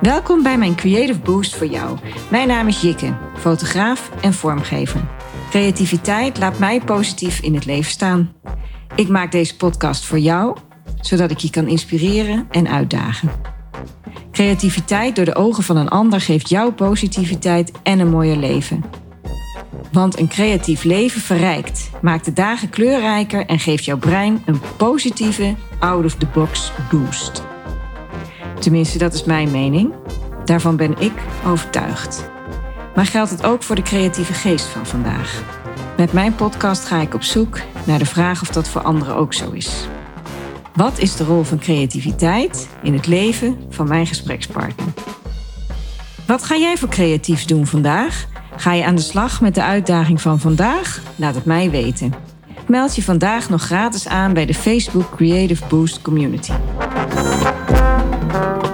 Welkom bij mijn Creative Boost voor jou. Mijn naam is Jikke, fotograaf en vormgever. Creativiteit laat mij positief in het leven staan. Ik maak deze podcast voor jou, zodat ik je kan inspireren en uitdagen. Creativiteit door de ogen van een ander geeft jou positiviteit en een mooier leven. Want een creatief leven verrijkt, maakt de dagen kleurrijker en geeft jouw brein een positieve out-of-the-box boost. Tenminste, dat is mijn mening. Daarvan ben ik overtuigd. Maar geldt het ook voor de creatieve geest van vandaag? Met mijn podcast ga ik op zoek naar de vraag of dat voor anderen ook zo is. Wat is de rol van creativiteit in het leven van mijn gesprekspartner? Wat ga jij voor creatiefs doen vandaag? Ga je aan de slag met de uitdaging van vandaag? Laat het mij weten. Meld je vandaag nog gratis aan bij de Facebook Creative Boost Community. thank you